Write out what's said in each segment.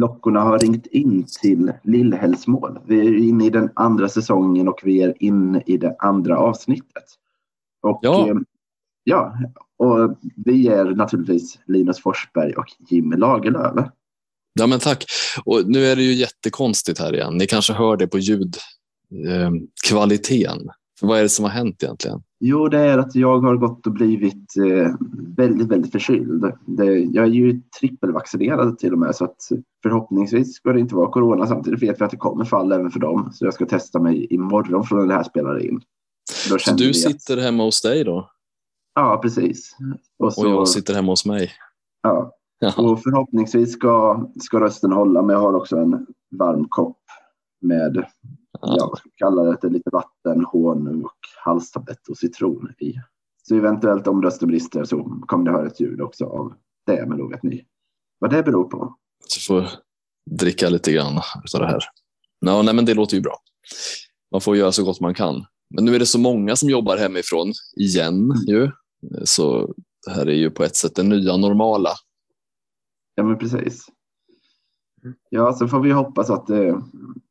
klockorna har ringt in till Lillhällsmål. Vi är inne i den andra säsongen och vi är inne i det andra avsnittet. Och, Ja. eh, ja, och vi är naturligtvis Linus Forsberg och Jimmy Lagerlöf. Ja, men tack. Och nu är det ju jättekonstigt här igen. Ni kanske hör det på ljudkvaliteten. För vad är det som har hänt egentligen? Jo, det är att jag har gått och blivit eh, väldigt, väldigt förkyld. Jag är ju trippelvaccinerad till och med så att förhoppningsvis ska det inte vara corona. Samtidigt vet vi att det kommer fall även för dem. Så jag ska testa mig imorgon från när det här spelar in. Så du att- sitter hemma hos dig då? Ja, precis. Och, så, Och jag sitter hemma hos mig? Ja. och förhoppningsvis ska, ska rösten hålla. Men jag har också en varm kopp med, ja, vad ska vi kalla det, lite vatten, honung och halstablett och citron i. Så eventuellt om rösten brister så kommer det höra ett ljud också av det. Men då vet ni vad det beror på. Så får dricka lite grann av det här. Ja, nej, men det låter ju bra. Man får göra så gott man kan. Men nu är det så många som jobbar hemifrån igen ju. Så det här är ju på ett sätt det nya normala. Ja, men precis. Ja, så får vi hoppas att, eh,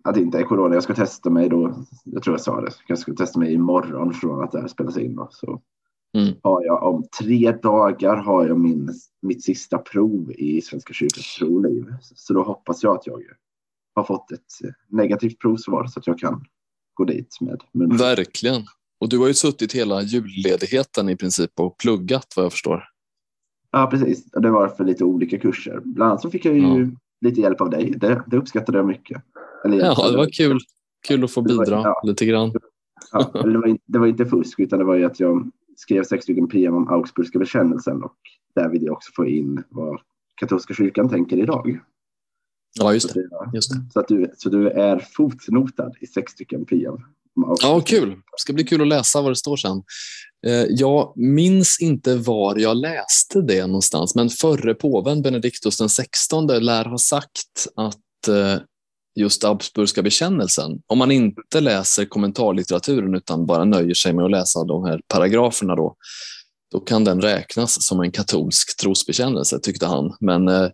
att det inte är corona. Jag ska testa mig då. Jag tror jag sa det. Jag ska testa mig imorgon från att det här spelas in. Då. Så Mm. har jag om tre dagar har jag min, mitt sista prov i Svenska kyrkans troliv. Så då hoppas jag att jag har fått ett eh, negativt provsvar så att jag kan gå dit med mun. Verkligen. Och du har ju suttit hela julledigheten i princip och pluggat vad jag förstår. Ja, precis. Det var för lite olika kurser. Bland annat så fick jag ju Ja. Lite hjälp av dig. Det, det uppskattade jag mycket. Eller Ja, det var kul. Kul att få Det var- bidra ja. lite grann. Ja, det, var inte, det var inte fusk utan det var ju att jag skrev sex stycken PM om Augsburgska bekännelsen och där vill jag också få in vad katolska kyrkan tänker idag. Ja, just det, Just det. så, att du, så du är fotnotad i sex stycken PM. Ja, kul. Det ska bli kul att läsa vad det står sen. Eh, jag minns inte var jag läste det någonstans, men förre påven Benediktus den 16 lär ha sagt att eh, just Habsburgska bekännelsen, om man inte läser kommentarlitteraturen utan bara nöjer sig med att läsa de här paragraferna då, då kan den räknas som en katolsk trosbekännelse, tyckte han. Men eh,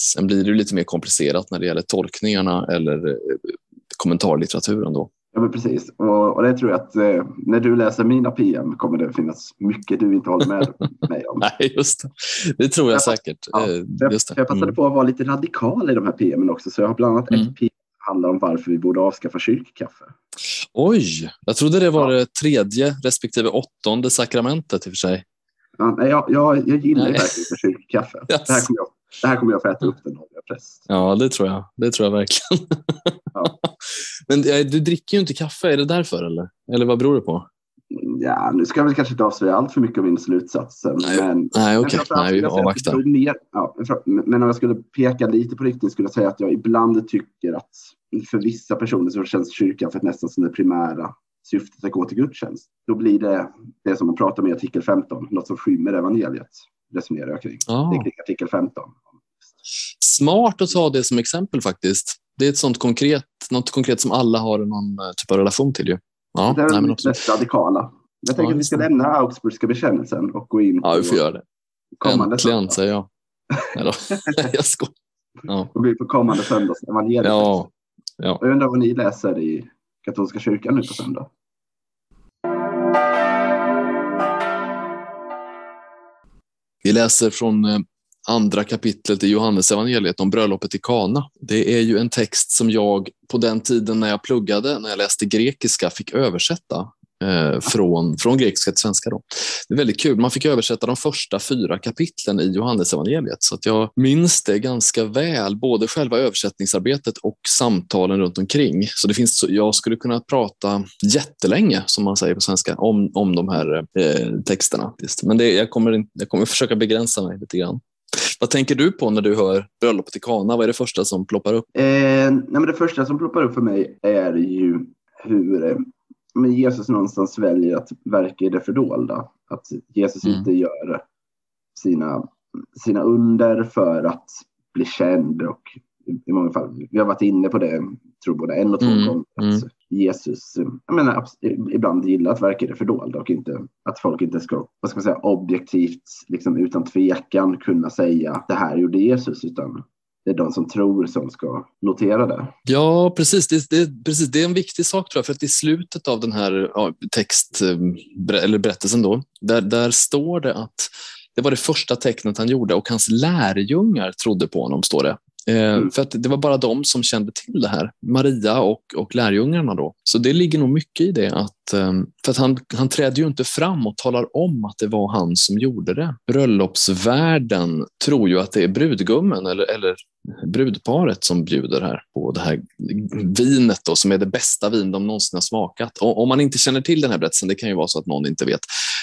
sen blir det lite mer komplicerat när det gäller tolkningarna eller kommentarlitteraturen då. Ja, men precis. Och, och det tror jag att eh, när du läser mina PM kommer det finnas mycket du inte håller med mig om. Nej, just det. Det tror jag Jag säkert. Ja, Eh, Jag, just jag passade Mm. på att vara lite radikal i de här PMen också. Så jag har bland annat Mm. ett PM som handlar om varför vi borde avskaffa kyrkkaffe. Oj, jag trodde det var det tredje respektive åttonde sakramentet i och för sig. Ja, nej, jag, jag, jag gillar Nej. verkligen kyrkkaffe. Yes. Det, här kommer jag, det här kommer jag få äta upp den jag präst. Ja, det tror jag. Det tror jag verkligen. Ja. Men eh, du dricker ju inte kaffe, är det därför eller? Eller vad beror det på? Ja, nu ska jag väl kanske inte avslöja allt för mycket av min slutsatser. Nej, men, Nej, okej. Nej, vi avvaktar. Mer, ja, men om jag skulle peka lite på riktning skulle jag säga att jag ibland tycker att för vissa personer så känns kyrkan nästan som det primära syftet att gå till gudstjänst. Då blir det det som man pratar om i artikel 15, något som skymmer evangeliet, resonerar jag kring. Ja. Det är kring artikel 15. Smart att ta det som exempel faktiskt. Det är ett sånt konkret, något konkret som alla har någon eh, typ av relation till. Ju. Ja, det är nej, det mest radikala. Jag tänker Ja, att vi ska lämna Augsburgska bekännelsen och gå in Ja, vi får göra det. kommande Äntligen, söndag. säger jag. Nej jag skojar. Ja. Och gå in på kommande söndags evangeliet. Ja. Ja. Jag undrar vad ni läser i katolska kyrkan nu på söndag. Vi läser från eh, andra kapitlet i Johannes evangeliet om bröllopet i Kana. Det är ju en text som jag på den tiden när jag pluggade, när jag läste grekiska, fick översätta eh, från, från grekiska till svenska. Då. Det är väldigt kul. Man fick översätta de första fyra kapitlen i Johannes evangeliet så att jag minns det ganska väl, både själva översättningsarbetet och samtalen runt omkring. Så det finns, jag skulle kunna prata jättelänge, som man säger på svenska, om, om de här eh, texterna. Just. Men det, jag, kommer, jag kommer försöka begränsa mig lite grann. Vad tänker du på när du hör bröllopet i Kana? Vad är det första som ploppar upp? Eh, nej, men det första som ploppar upp för mig är ju hur eh, men Jesus någonstans väljer att verka i det fördolda. Att Jesus Mm. inte gör sina, sina under för att bli känd och i många fall, vi har varit inne på det, tror både en och två Mm, gånger, att mm. Jesus jag menar, ibland gillar att verka i det fördolda och inte att folk inte ska, vad ska man säga, objektivt, liksom utan tvekan kunna säga att det här gjorde Jesus, utan det är de som tror som ska notera det. Ja, precis. Det, det, precis. det är en viktig sak tror jag, för att i slutet av den här ja, text eh, eller berättelsen då, där, där står det att det var det första tecknet han gjorde och hans lärjungar trodde på honom, står det. Eh, mm. För att det var bara de som kände till det här, Maria och, och lärjungarna. Då. Så det ligger nog mycket i det. Att, ehm, för att han, han träder ju inte fram och talar om att det var han som gjorde det. Bröllopsvärden tror ju att det är brudgummen eller, eller brudparet som bjuder här på det här vinet då, som är det bästa vin de någonsin har smakat. Och om man inte känner till den här berättelsen, det kan ju vara så att någon inte vet.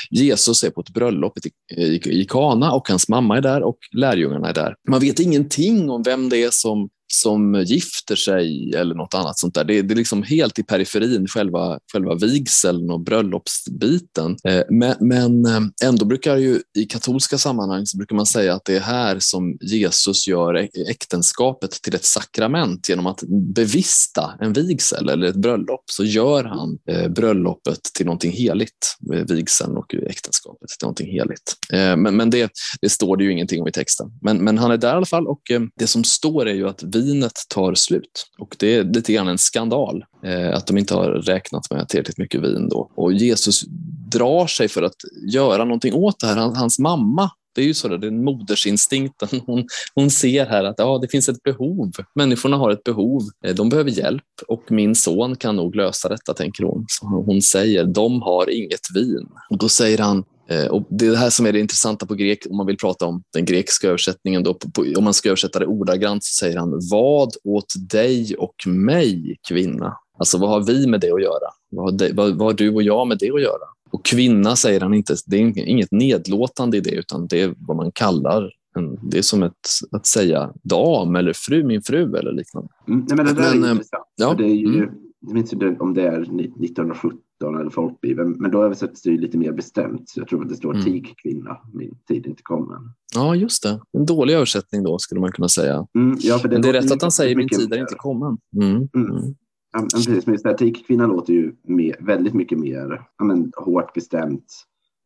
Jesus är på ett bröllop i, i, i Kana och hans mamma är där och lärjungarna är där. Man vet ingenting om vem det som som gifter sig eller något annat sånt där. Det, det är liksom helt i periferin, själva, själva vigseln och bröllopsbiten. Eh, men, men eh, ändå brukar ju i katolska sammanhang så brukar man säga att det är här som Jesus gör äktenskapet till ett sakrament genom att bevista en vigsel eller ett bröllop så gör han eh, bröllopet till någonting heligt, eh, vigseln och äktenskapet till någonting heligt. Eh, men, men det, det står det ju ingenting om i texten. Men, men han är där i alla fall och det som står är ju att vi vinet tar slut. Och det är lite grann en skandal eh, att de inte har räknat med tillräckligt mycket vin. Då. Och Jesus drar sig för att göra någonting åt det här. Hans, hans mamma det är ju så, det är modersinstinkten. Hon, hon ser här att ja, det finns ett behov. Människorna har ett behov. Eh, de behöver hjälp och min son kan nog lösa detta, tänker hon. Så hon säger, de har inget vin. Och då säger han, och det är det här som är det intressanta på grek, om man vill prata om den grekiska översättningen. Då, om man ska översätta det ordagrant så säger han Vad åt dig och mig, kvinna? Alltså vad har vi med det att göra? Vad har, det, vad, vad har du och jag med det att göra? Och kvinna säger han inte, det är inget nedlåtande i det, utan det är vad man kallar en, det är som ett, att säga dam eller fru, min fru eller liknande. Mm, nej, men det där men, är eh, intressant. Ja, det är ju, mm. Jag minns inte om det är 1917 eller folkbibeln, men då översätts det lite mer bestämt. Så jag tror att det står mm. tikkvinna, min tid inte kommen. Ja, just det. En dålig översättning då, skulle man kunna säga. Mm, ja, det, men det är rätt att han säger min tid är inte kommen. Mm. Mm. mm. Ja, precis, men tikkvinna låter ju mer, väldigt mycket mer ja, men, hårt bestämt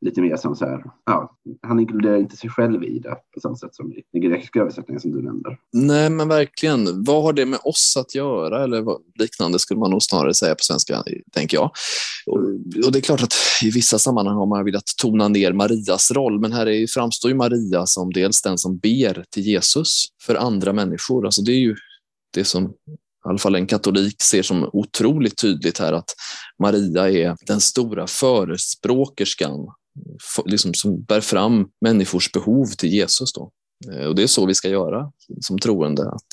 lite mer som så här, ja, han inkluderar inte sig själv i det på samma sätt som i den grekiska översättningen som du nämnde. Nej, men verkligen. Vad har det med oss att göra? Eller vad, liknande skulle man nog snarare säga på svenska, tänker jag. Och, och, det är klart att i vissa sammanhang har man velat tona ner Marias roll, men här är, framstår ju Maria som dels den som ber till Jesus för andra människor. Alltså det är ju det som i alla fall en katolik ser som otroligt tydligt här att Maria är den stora förespråkerskan liksom, som bär fram människors behov till Jesus. Då. Eh, och det är så vi ska göra som troende, att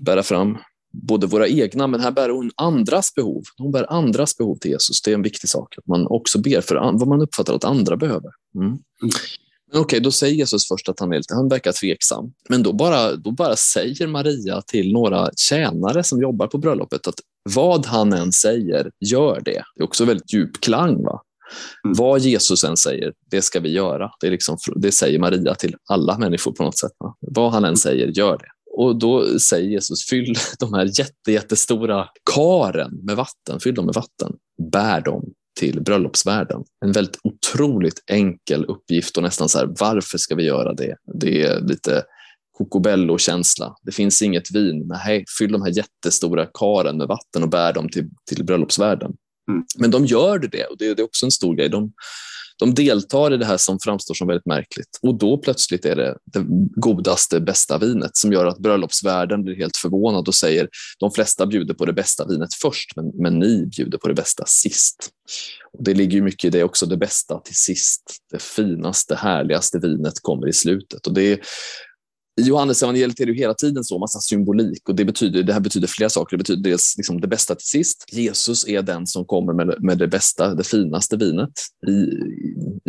bära fram både våra egna, men här bär hon andras behov. Hon bär andras behov till Jesus. Det är en viktig sak, att man också ber för vad man uppfattar att andra behöver. Mm. Mm. Men okej, då säger Jesus först att han, är lite, han verkar tveksam. Men då bara, då bara säger Maria till några tjänare som jobbar på bröllopet att vad han än säger, gör det. Det är också väldigt djup klang. Va? Mm. Vad Jesus än säger, det ska vi göra. Det, är liksom, det säger Maria till alla människor på något sätt. Vad han än säger, gör det. Och då säger Jesus, fyll de här jätte, jättestora karen med vatten, fyll dem med vatten, bär dem till bröllopsvärden. En väldigt otroligt enkel uppgift och nästan så här, varför ska vi göra det? Det är lite Cocobello-känsla. Det finns inget vin. Nej, fyll de här jättestora karen med vatten och bär dem till, till bröllopsvärden. Mm. Men de gör det och det, är också en stor grej. De, de deltar i det här som framstår som väldigt märkligt och då plötsligt är det det godaste, bästa vinet som gör att bröllopsvärden blir helt förvånad och säger de flesta bjuder på det bästa vinet först, men, men ni bjuder på det bästa sist. Och det ligger mycket i det också, det bästa till sist. Det finaste, härligaste vinet kommer i slutet och det i Johannes evangeliet är det hela tiden så massa symbolik och det, betyder, det här betyder flera saker. Det betyder dels liksom det bästa till sist. Jesus är den som kommer med, med det bästa, det finaste vinet. I,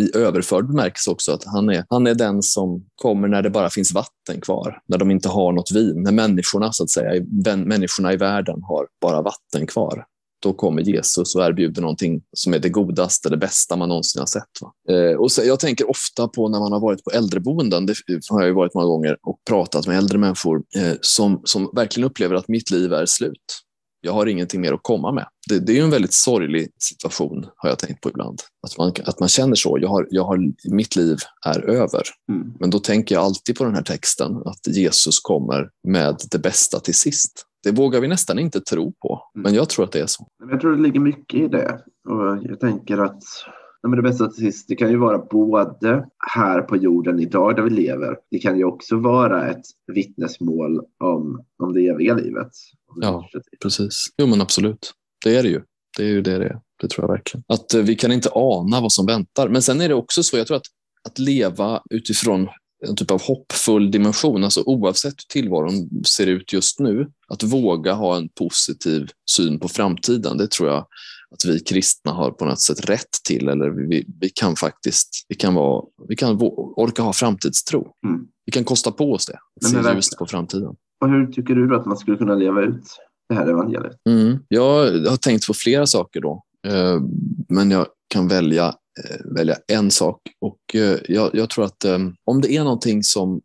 i överförd bemärkelse också att han är, han är den som kommer när det bara finns vatten kvar, när de inte har något vin, när människorna så att säga, människorna i världen har bara vatten kvar då kommer Jesus och erbjuder någonting som är det godaste, det bästa man någonsin har sett. Eh, och så, jag tänker ofta på när man har varit på äldreboenden, det har jag varit många gånger, och pratat med äldre människor eh, som, som verkligen upplever att mitt liv är slut. Jag har ingenting mer att komma med. Det, det är en väldigt sorglig situation, har jag tänkt på ibland. Att man, att man känner så. Jag har, jag har, mitt liv är över. Mm. Men då tänker jag alltid på den här texten, att Jesus kommer med det bästa till sist. Det vågar vi nästan inte tro på, Mm. men jag tror att det är så. Jag tror det ligger mycket i det. Och jag tänker att ja, men det bästa till sist, det kan ju vara både här på jorden idag där vi lever. Det kan ju också vara ett vittnesmål om, om det eviga livet. Det Ja. Precis. Jo, men absolut. Det är det ju. Det är ju det det är. Det tror jag verkligen. Att eh, vi kan inte ana vad som väntar. Men sen är det också så, jag tror att att leva utifrån en typ av hoppfull dimension, alltså oavsett hur tillvaron ser ut just nu, att våga ha en positiv syn på framtiden, det tror jag att vi kristna har på något sätt rätt till. Eller vi, vi kan faktiskt vi kan vara, vi kan orka ha framtidstro. Mm. Vi kan kosta på oss det. Men Se ljust på framtiden. Och hur tycker du att man skulle kunna leva ut det här evangeliet? Mm. Jag har tänkt på flera saker då, eh, men jag kan välja, eh, välja en sak. Och eh, jag, jag tror att eh, om det är någonting som,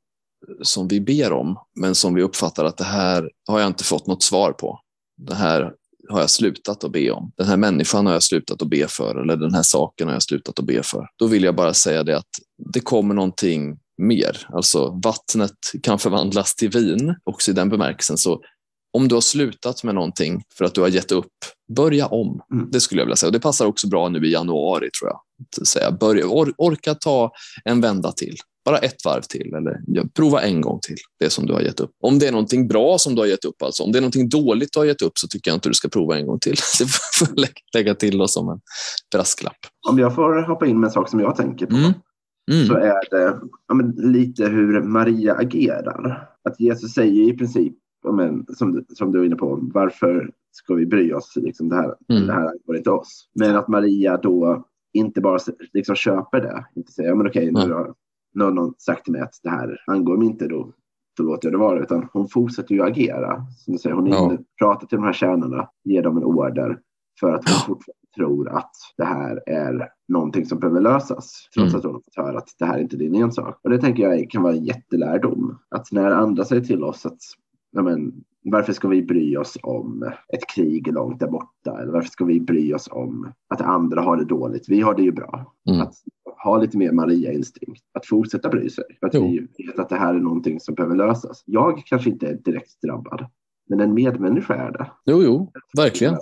som vi ber om, men som vi uppfattar att det här har jag inte fått något svar på. Det här har jag slutat att be om. Den här människan har jag slutat att be för eller den här saken har jag slutat att be för. Då vill jag bara säga det att det kommer någonting mer. Alltså vattnet kan förvandlas till vin också i den bemärkelsen. Så om du har slutat med någonting för att du har gett upp, börja om. Mm. Det skulle jag vilja säga. Och det passar också bra nu i januari tror jag. Att säga, börja, or, orka ta en vända till. Bara ett varv till eller ja, prova en gång till det som du har gett upp. Om det är någonting bra som du har gett upp, alltså om det är någonting dåligt du har gett upp så tycker jag inte du ska prova en gång till. Det får jag lä- lägga till då som en brasklapp. Om jag får hoppa in med en sak som jag tänker på. Mm. Mm. så är det ja, lite hur Maria agerar. Att Jesus säger i princip, men, som, du- som du var inne på, varför ska vi bry oss? Liksom, det, här, Mm. det här angår inte oss. Men att Maria då inte bara liksom, köper det. Inte säger, ja, men okej, nu Mm. har nu har någon sagt till mig att det här angår mig inte, då, då låter jag det vara. Utan hon fortsätter ju agera. Som du säger, hon Ja. pratar till de här tjänarna, ger dem en order för att hon fortfarande tror att det här är någonting som behöver lösas. Trots Mm. att hon har fått höra att det här är inte din ensak. Och det tänker jag kan vara en jättelärdom. Att när andra säger till oss att ja, men, varför ska vi bry oss om ett krig långt där borta? Eller varför ska vi bry oss om att andra har det dåligt? Vi har det ju bra. Mm. Att ha lite mer Maria-instinkt. Att fortsätta bry sig. För att Jo. vi vet att det här är någonting som behöver lösas. Jag kanske inte är direkt drabbad. Men en medmänniska är det. Jo, jo, verkligen.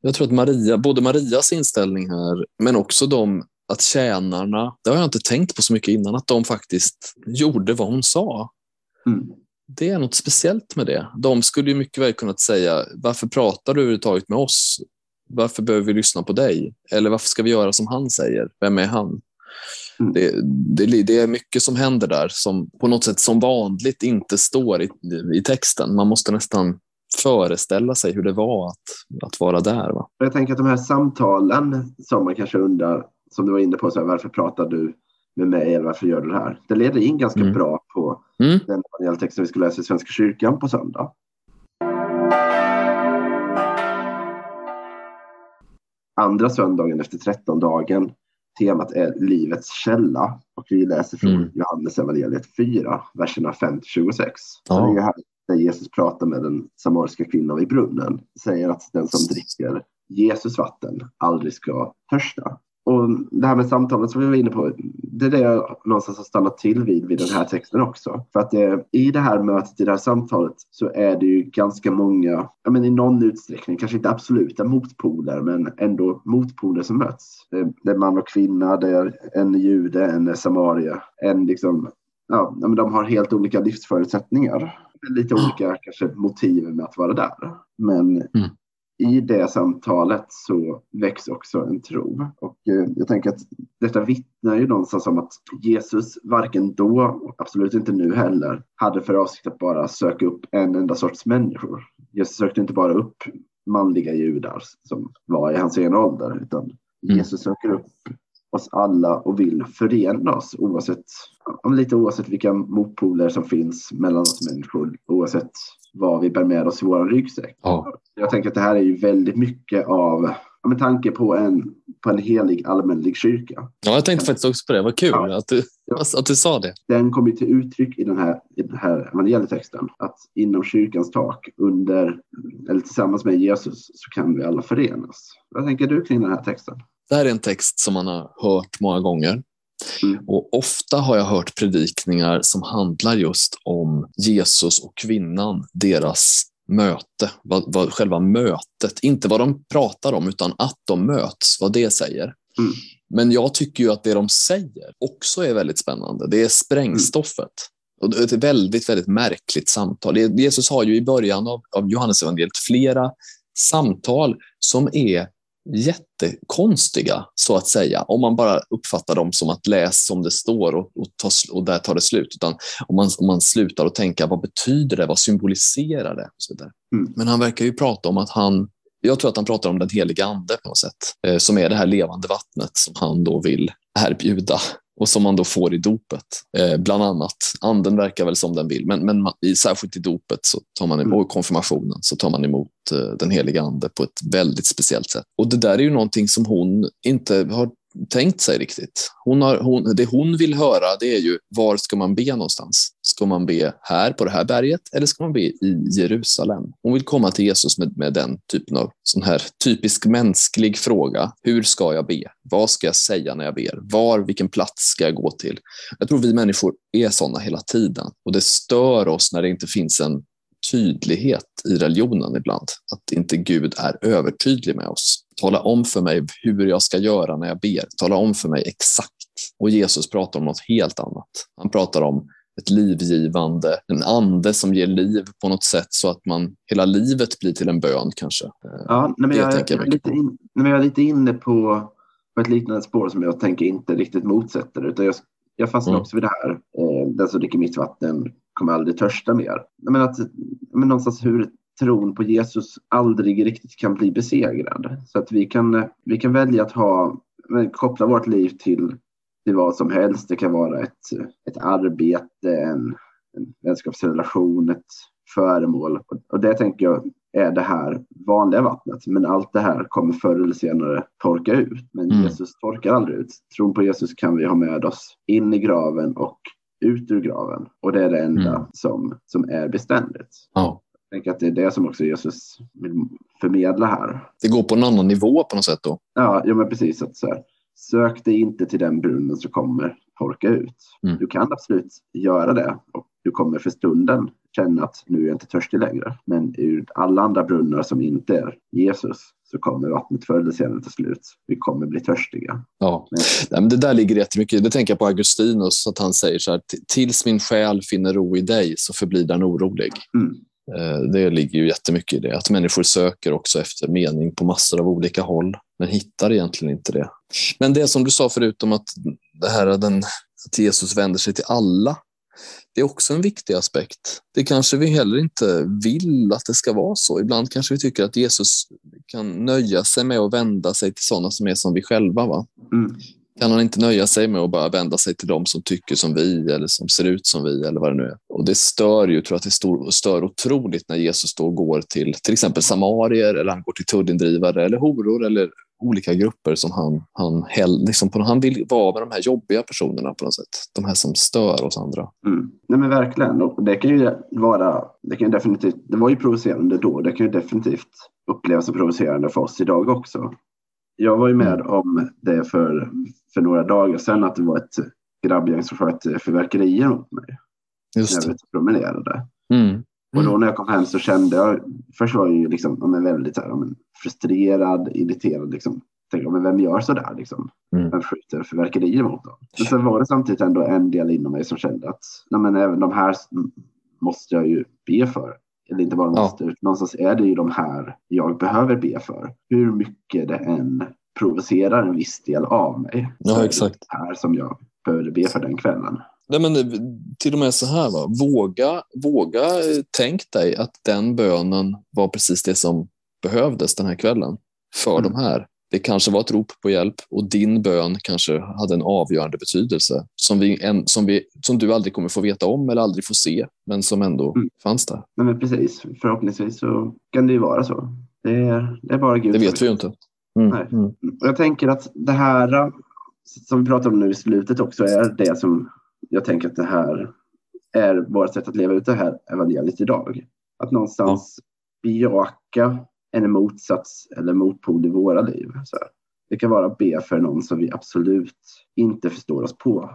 Jag tror att Maria, både Marias inställning här, men också de att tjänarna, det har jag inte tänkt på så mycket innan, att de faktiskt gjorde vad hon sa. Mm. Det är något speciellt med det. De skulle ju mycket väl kunnat säga, varför pratar du överhuvudtaget med oss? Varför behöver vi lyssna på dig? Eller varför ska vi göra som han säger? Vem är han? Mm. Det, det, det är mycket som händer där som på något sätt som vanligt inte står i, i texten. Man måste nästan föreställa sig hur det var att, att vara där. Va? Jag tänker att de här samtalen som man kanske undrar, som du var inne på, så här, varför pratar du med mig eller varför gör du det här? Det leder in ganska Mm. bra på Mm. den evangelietexten vi ska läsa i Svenska kyrkan på söndag. Andra söndagen efter trettondagen. Temat är livets källa och vi läser från Mm. Johannes evangeliet 4, verserna 5 till 26. Ja. Det är här där Jesus pratar med den samariska kvinnan vid brunnen. Säger att den som dricker Jesus vatten aldrig ska törsta. Och det här med samtalet som vi var inne på, det är det jag någonstans har stannat till vid vid den här texten också. För att det, i det här mötet, i det här samtalet, så är det ju ganska många, ja men i någon utsträckning, kanske inte absoluta motpoler, men ändå motpoler som möts. Det, det är man och kvinna, det är en jude, en samaria, en liksom, ja, men de har helt olika livsförutsättningar. Lite olika kanske motiv med att vara där. Men mm i det samtalet så väcks också en tro. Och eh, jag tänker att detta vittnar ju någonstans om att Jesus varken då, och absolut inte nu heller, hade för avsikt att bara söka upp en enda sorts människor. Jesus sökte inte bara upp manliga judar som var i hans egen ålder, utan Jesus söker upp oss alla och vill förena oss oavsett, lite oavsett vilka motpoler som finns mellan oss människor, oavsett vad vi bär med oss i vår ryggsäck. Ja. Jag tänker att det här är ju väldigt mycket av, ja, med tanke på en på en helig allmänlig kyrka. Ja, jag tänkte faktiskt också på det. Vad kul ja. att, du, att du sa det. Den kommer till uttryck i den här, i den här evangelietexten. Att inom kyrkans tak, under, eller tillsammans med Jesus, så kan vi alla förenas. Vad tänker du kring den här texten? Det här är en text som man har hört många gånger. Mm. Och ofta har jag hört predikningar som handlar just om Jesus och kvinnan, deras möte, vad, vad, själva mötet, inte vad de pratar om utan att de möts, vad det säger. Mm. Men jag tycker ju att det de säger också är väldigt spännande. Det är sprängstoffet. Mm. Och det är ett väldigt, väldigt märkligt samtal. Jesus har ju i början av, av Johannesevangeliet flera samtal som är jättekonstiga, så att säga, om man bara uppfattar dem som att läs som det står och, och, ta, och där tar det slut. Utan om man, om man slutar att tänka vad betyder det, vad symboliserar det? Och så vidare. Mm. Men han verkar ju prata om att han, jag tror att han pratar om den heliga ande på något sätt, eh, som är det här levande vattnet som han då vill erbjuda och som man då får i dopet, eh, bland annat. Anden verkar väl som den vill, men, men i, särskilt i dopet så tar man emot, mm. konfirmationen så tar man emot eh, den heliga ande på ett väldigt speciellt sätt. Och det där är ju någonting som hon inte har tänkt sig riktigt. Hon har, hon, det hon vill höra det är ju var ska man be någonstans? Ska man be här på det här berget eller ska man be i Jerusalem? Hon vill komma till Jesus med, med den typen av sån här typisk mänsklig fråga. Hur ska jag be? Vad ska jag säga när jag ber? Var, vilken plats ska jag gå till? Jag tror vi människor är sådana hela tiden och det stör oss när det inte finns en tydlighet i religionen ibland. Att inte Gud är övertydlig med oss. Tala om för mig hur jag ska göra när jag ber. Tala om för mig exakt. Och Jesus pratar om något helt annat. Han pratar om ett livgivande, en ande som ger liv på något sätt så att man hela livet blir till en bön kanske. Ja, men jag, jag, jag, är lite in, men jag är lite inne på, på ett liknande spår som jag tänker inte riktigt motsätter. Utan jag, jag fastnar mm. också vid det här. Eh, den som dricker mitt vatten kommer aldrig törsta mer. Men att men någonstans hur tron på Jesus aldrig riktigt kan bli besegrad. Så att vi kan, vi kan välja att ha, koppla vårt liv till, till vad som helst. Det kan vara ett, ett arbete, en, en vänskapsrelation, ett föremål. Och det tänker jag är det här vanliga vattnet. Men allt det här kommer förr eller senare torka ut. Men mm. Jesus torkar aldrig ut. Tron på Jesus kan vi ha med oss in i graven och ut ur graven. Och det är det enda mm. som, som är beständigt. Ja. Jag tänker att det är det som också Jesus vill förmedla här. Det går på en annan nivå på något sätt då? Ja, ja men precis. Att så här, sök dig inte till den brunnen som kommer torka ut. Mm. Du kan absolut göra det och du kommer för stunden känna att nu är jag inte törstig längre. Men ur alla andra brunnar som inte är Jesus så kommer vattnet förr eller senare ta slut. Vi kommer bli törstiga. Ja, men, det där ligger jättemycket. Det tänker jag på Augustinus, att han säger så här, tills min själ finner ro i dig så förblir den orolig. Mm. Eh, det ligger ju jättemycket i det, att människor söker också efter mening på massor av olika håll, men hittar egentligen inte det. Men det som du sa förut om att, det här, den, att Jesus vänder sig till alla, det är också en viktig aspekt. Det kanske vi heller inte vill att det ska vara så. Ibland kanske vi tycker att Jesus kan nöja sig med att vända sig till sådana som är som vi själva. Va? Mm. Kan han inte nöja sig med att bara vända sig till dem som tycker som vi eller som ser ut som vi eller vad det nu är. Och det stör ju, tror jag, det stör otroligt när Jesus då går till till exempel samarier eller han går till tullindrivare eller horor eller olika grupper som han, han, häll, liksom på, han vill vara med de här jobbiga personerna på något sätt. De här som stör oss andra. Mm. Nej men verkligen. Och det kan ju vara, det kan definitivt, det var ju provocerande då, det kan ju definitivt upplevas som provocerande för oss idag också. Jag var ju med mm. om det för, för några dagar sedan, att det var ett grabbgäng som sköt fyrverkerier mot mig. Just när jag promenerade. Mm. Och då när jag kom hem så kände jag, först var jag ju liksom, ja, väldigt så här, ja, frustrerad, irriterad. Liksom. Tänkte, men vem gör så där? Liksom? Mm. Vem skjuter fyrverkerier mot dem? Men sen var det samtidigt ändå en del inom mig som kände att nej, men även de här måste jag ju be för. Eller inte bara måste, ja. någonstans är det ju de här jag behöver be för. Hur mycket det än provocerar en viss del av mig. Ja, exakt. Det här som jag behöver be för den kvällen. Nej, men till och med så här, va? Våga, våga tänk dig att den bönen var precis det som behövdes den här kvällen för mm. de här. Det kanske var ett rop på hjälp och din bön kanske hade en avgörande betydelse som, vi, en, som, vi, som du aldrig kommer få veta om eller aldrig få se, men som ändå mm. fanns där. Nej, men precis, förhoppningsvis så kan det ju vara så. Det är, det är bara Gud Det vet vi ju inte. Mm. Nej. Mm. Jag tänker att det här som vi pratar om nu i slutet också är det som jag tänker att det här är vårt sätt att leva ut det här evangeliet idag. Att någonstans bejaka en motsats eller motpol i våra liv. Så här. Det kan vara be för någon som vi absolut inte förstår oss på.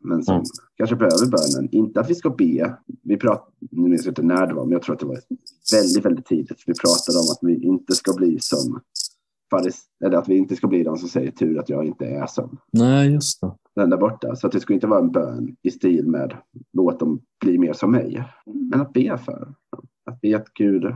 Men som Mm. kanske behöver bönen. Inte att vi ska be. Vi prat, nu minns jag inte när det var, men jag tror att det var väldigt, väldigt tidigt. Vi pratade om att vi inte ska bli som eller att vi inte ska bli de som säger tur att jag inte är som Nej, just det. Den där borta. Så att det skulle inte vara en bön i stil med låt dem bli mer som mig. Men att be för. Att be att Gud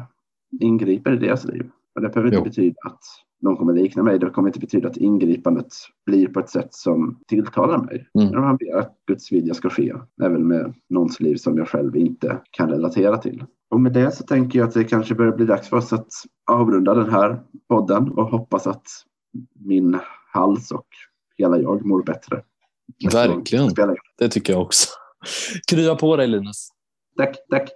ingriper i deras liv. Och det behöver inte Jo. betyda att de kommer likna mig. Det kommer inte betyda att ingripandet blir på ett sätt som tilltalar mig. Mm. Men man ber att Guds vilja ska ske. Även med någons liv som jag själv inte kan relatera till. Och med det så tänker jag att det kanske börjar bli dags för oss att avrunda den här podden och hoppas att min hals och hela jag mår bättre. Verkligen. Det tycker jag också. Krya på dig Linus. Tack, tack.